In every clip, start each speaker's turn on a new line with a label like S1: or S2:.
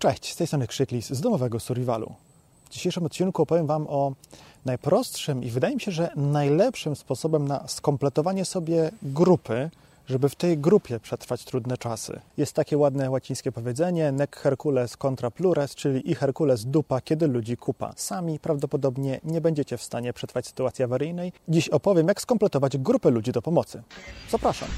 S1: Cześć, z tej strony Krzyklis z domowego Survivalu. W dzisiejszym odcinku opowiem Wam o najprostszym i wydaje mi się, że najlepszym sposobem na skompletowanie sobie grupy, żeby w tej grupie przetrwać trudne czasy. Jest takie ładne łacińskie powiedzenie nec Hercules contra plures, czyli i Herkules dupa, kiedy ludzi kupa. Sami prawdopodobnie nie będziecie w stanie przetrwać sytuacji awaryjnej. Dziś opowiem, jak skompletować grupę ludzi do pomocy. Zapraszam.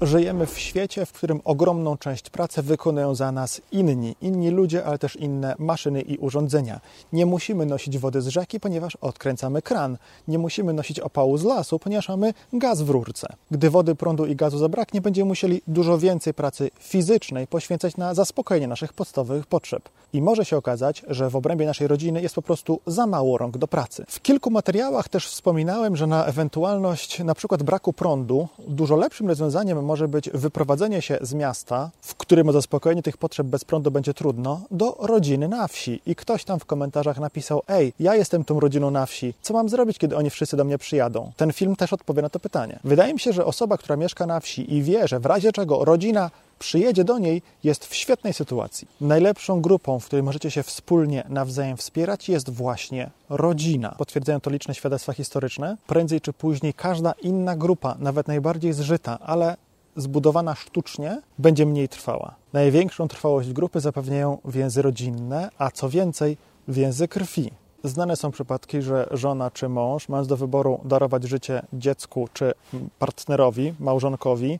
S1: Żyjemy w świecie, w którym ogromną część pracy wykonują za nas inni, inni ludzie, ale też inne maszyny i urządzenia. Nie musimy nosić wody z rzeki, ponieważ odkręcamy kran. Nie musimy nosić opału z lasu, ponieważ mamy gaz w rurce. Gdy wody, prądu i gazu zabraknie, będziemy musieli dużo więcej pracy fizycznej poświęcać na zaspokojenie naszych podstawowych potrzeb. I może się okazać, że w obrębie naszej rodziny jest po prostu za mało rąk do pracy. W kilku materiałach też wspominałem, że na ewentualność na przykład braku prądu dużo lepszym rozwiązaniem może być wyprowadzenie się z miasta, w którym o zaspokojenie tych potrzeb bez prądu będzie trudno, do rodziny na wsi. I ktoś tam w komentarzach napisał: Ej, ja jestem tą rodziną na wsi, co mam zrobić, kiedy oni wszyscy do mnie przyjadą? Ten film też odpowie na to pytanie. Wydaje mi się, że osoba, która mieszka na wsi i wie, że w razie czego rodzina przyjedzie do niej, jest w świetnej sytuacji. Najlepszą grupą, w której możecie się wspólnie nawzajem wspierać, jest właśnie rodzina. Potwierdzają to liczne świadectwa historyczne. Prędzej czy później każda inna grupa, nawet najbardziej zżyta, ale zbudowana sztucznie, będzie mniej trwała. Największą trwałość grupy zapewniają więzy rodzinne, a co więcej, więzy krwi. Znane są przypadki, że żona czy mąż, mając do wyboru darować życie dziecku czy partnerowi, małżonkowi,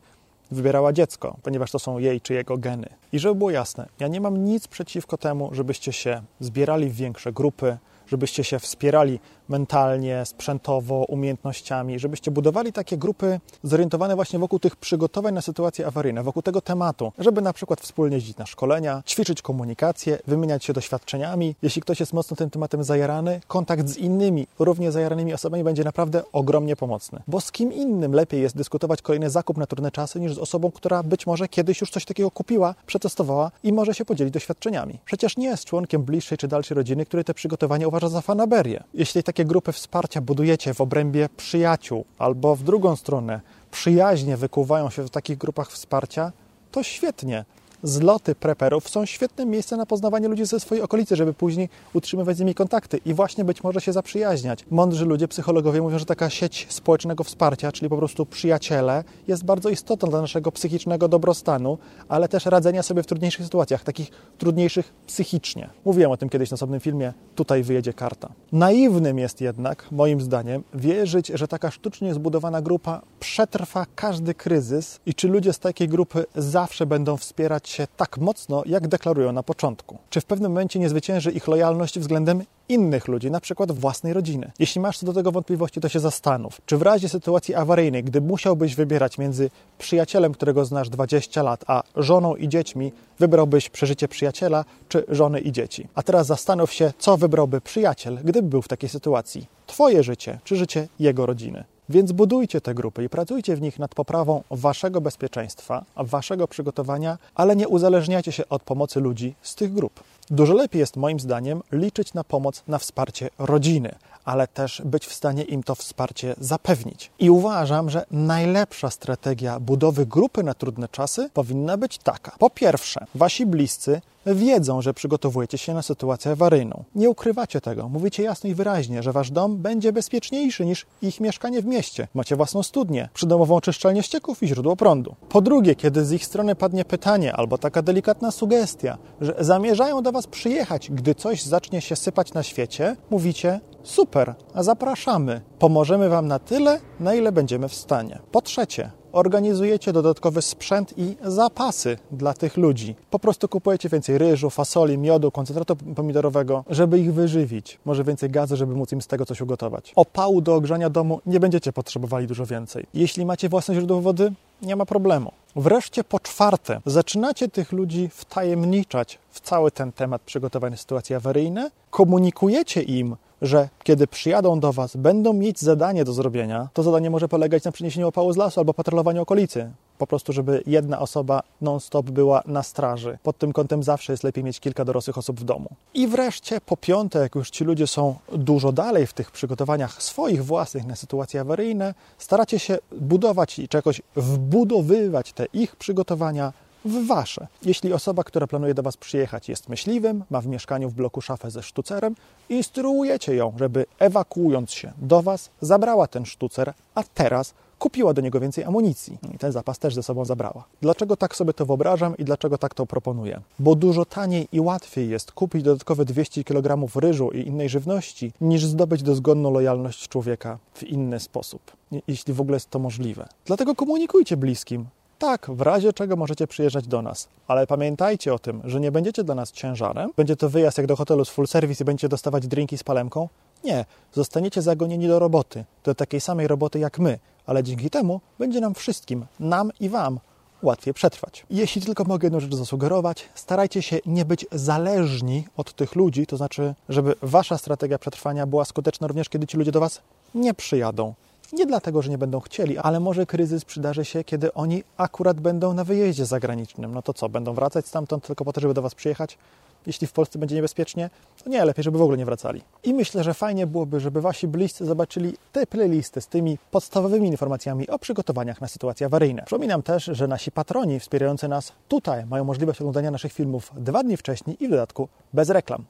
S1: wybierała dziecko, ponieważ to są jej czy jego geny. I żeby było jasne, ja nie mam nic przeciwko temu, żebyście się zbierali w większe grupy, żebyście się wspierali mentalnie, sprzętowo, umiejętnościami, żebyście budowali takie grupy zorientowane właśnie wokół tych przygotowań na sytuacje awaryjne, wokół tego tematu, żeby na przykład wspólnie jeździć na szkolenia, ćwiczyć komunikację, wymieniać się doświadczeniami. Jeśli ktoś jest mocno tym tematem zajarany, kontakt z innymi, równie zajaranymi osobami będzie naprawdę ogromnie pomocny. Bo z kim innym lepiej jest dyskutować kolejny zakup na trudne czasy, niż z osobą, która być może kiedyś już coś takiego kupiła, przetestowała i może się podzielić doświadczeniami. Przecież nie jest członkiem bliższej czy dalszej rodziny, który te przygotowania uważa za fanaberię. Jeśli takie grupy wsparcia budujecie w obrębie przyjaciół albo w drugą stronę przyjaźnie wykuwają się w takich grupach wsparcia, to świetnie zloty preperów są świetnym miejscem na poznawanie ludzi ze swojej okolicy, żeby później utrzymywać z nimi kontakty i właśnie być może się zaprzyjaźniać. Mądrzy ludzie, psychologowie mówią, że taka sieć społecznego wsparcia, czyli po prostu przyjaciele, jest bardzo istotna dla naszego psychicznego dobrostanu, ale też radzenia sobie w trudniejszych sytuacjach, takich trudniejszych psychicznie. Mówiłem o tym kiedyś na osobnym filmie, tutaj wyjedzie karta. Naiwnym jest jednak, moim zdaniem, wierzyć, że taka sztucznie zbudowana grupa przetrwa każdy kryzys i czy ludzie z takiej grupy zawsze będą wspierać się tak mocno, jak deklarują na początku? Czy w pewnym momencie nie zwycięży ich lojalność względem innych ludzi, na przykład własnej rodziny? Jeśli masz co do tego wątpliwości, to się zastanów. Czy w razie sytuacji awaryjnej, gdy musiałbyś wybierać między przyjacielem, którego znasz 20 lat, a żoną i dziećmi, wybrałbyś przeżycie przyjaciela czy żony i dzieci? A teraz zastanów się, co wybrałby przyjaciel, gdyby był w takiej sytuacji. Twoje życie czy życie jego rodziny? Więc budujcie te grupy i pracujcie w nich nad poprawą waszego bezpieczeństwa, waszego przygotowania, ale nie uzależniajcie się od pomocy ludzi z tych grup. Dużo lepiej jest moim zdaniem liczyć na pomoc, na wsparcie rodziny, ale też być w stanie im to wsparcie zapewnić. I uważam, że najlepsza strategia budowy grupy na trudne czasy powinna być taka. Po pierwsze, wasi bliscy wiedzą, że przygotowujecie się na sytuację awaryjną. Nie ukrywacie tego. Mówicie jasno i wyraźnie, że wasz dom będzie bezpieczniejszy niż ich mieszkanie w mieście. Macie własną studnię, przydomową czyszczalnię ścieków i źródło prądu. Po drugie, kiedy z ich strony padnie pytanie albo taka delikatna sugestia, że zamierzają do was przyjechać, gdy coś zacznie się sypać na świecie, mówicie: Super, zapraszamy. Pomożemy wam na tyle, na ile będziemy w stanie. Po trzecie, organizujecie dodatkowy sprzęt i zapasy dla tych ludzi. Po prostu kupujecie więcej ryżu, fasoli, miodu, koncentratu pomidorowego, żeby ich wyżywić. Może więcej gazu, żeby móc im z tego coś ugotować. Opału do ogrzania domu nie będziecie potrzebowali dużo więcej. Jeśli macie własne źródło wody, nie ma problemu. Wreszcie po czwarte, zaczynacie tych ludzi wtajemniczać w cały ten temat przygotowania sytuacji awaryjne, komunikujecie im, że kiedy przyjadą do Was, będą mieć zadanie do zrobienia, to zadanie może polegać na przyniesieniu opału z lasu albo patrolowaniu okolicy. po prostu, żeby jedna osoba non-stop była na straży. Pod tym kątem zawsze jest lepiej mieć kilka dorosłych osób w domu. I wreszcie, po piąte, jak już ci ludzie są dużo dalej w tych przygotowaniach swoich własnych na sytuacje awaryjne, staracie się budować i czegoś wbudowywać te ich przygotowania w wasze. Jeśli osoba, która planuje do was przyjechać, jest myśliwym, ma w mieszkaniu w bloku szafę ze sztucerem, instruujecie ją, żeby ewakuując się do was, zabrała ten sztucer, a teraz kupiła do niego więcej amunicji i ten zapas też ze sobą zabrała. Dlaczego tak sobie to wyobrażam i dlaczego tak to proponuję? Bo dużo taniej i łatwiej jest kupić dodatkowe 200 kg ryżu i innej żywności, niż zdobyć dozgonną lojalność człowieka w inny sposób, jeśli w ogóle jest to możliwe. Dlatego komunikujcie bliskim, tak, w razie czego możecie przyjeżdżać do nas, ale pamiętajcie o tym, że nie będziecie dla nas ciężarem. Będzie to wyjazd jak do hotelu z full service i będziecie dostawać drinki z palemką. Nie, zostaniecie zagonieni do roboty, do takiej samej roboty jak my, ale dzięki temu będzie nam wszystkim, nam i Wam, łatwiej przetrwać. Jeśli tylko mogę jedną rzecz zasugerować, starajcie się nie być zależni od tych ludzi, to znaczy, żeby Wasza strategia przetrwania była skuteczna również, kiedy ci ludzie do Was nie przyjadą. Nie dlatego, że nie będą chcieli, ale może kryzys przydarzy się, kiedy oni akurat będą na wyjeździe zagranicznym. No to co, będą wracać stamtąd tylko po to, żeby do Was przyjechać? Jeśli w Polsce będzie niebezpiecznie, to nie, lepiej, żeby w ogóle nie wracali. I myślę, że fajnie byłoby, żeby Wasi bliscy zobaczyli te playlisty z tymi podstawowymi informacjami o przygotowaniach na sytuacje awaryjne. Przypominam też, że nasi patroni wspierający nas tutaj mają możliwość oglądania naszych filmów dwa dni wcześniej i w dodatku bez reklam.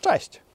S1: Cześć!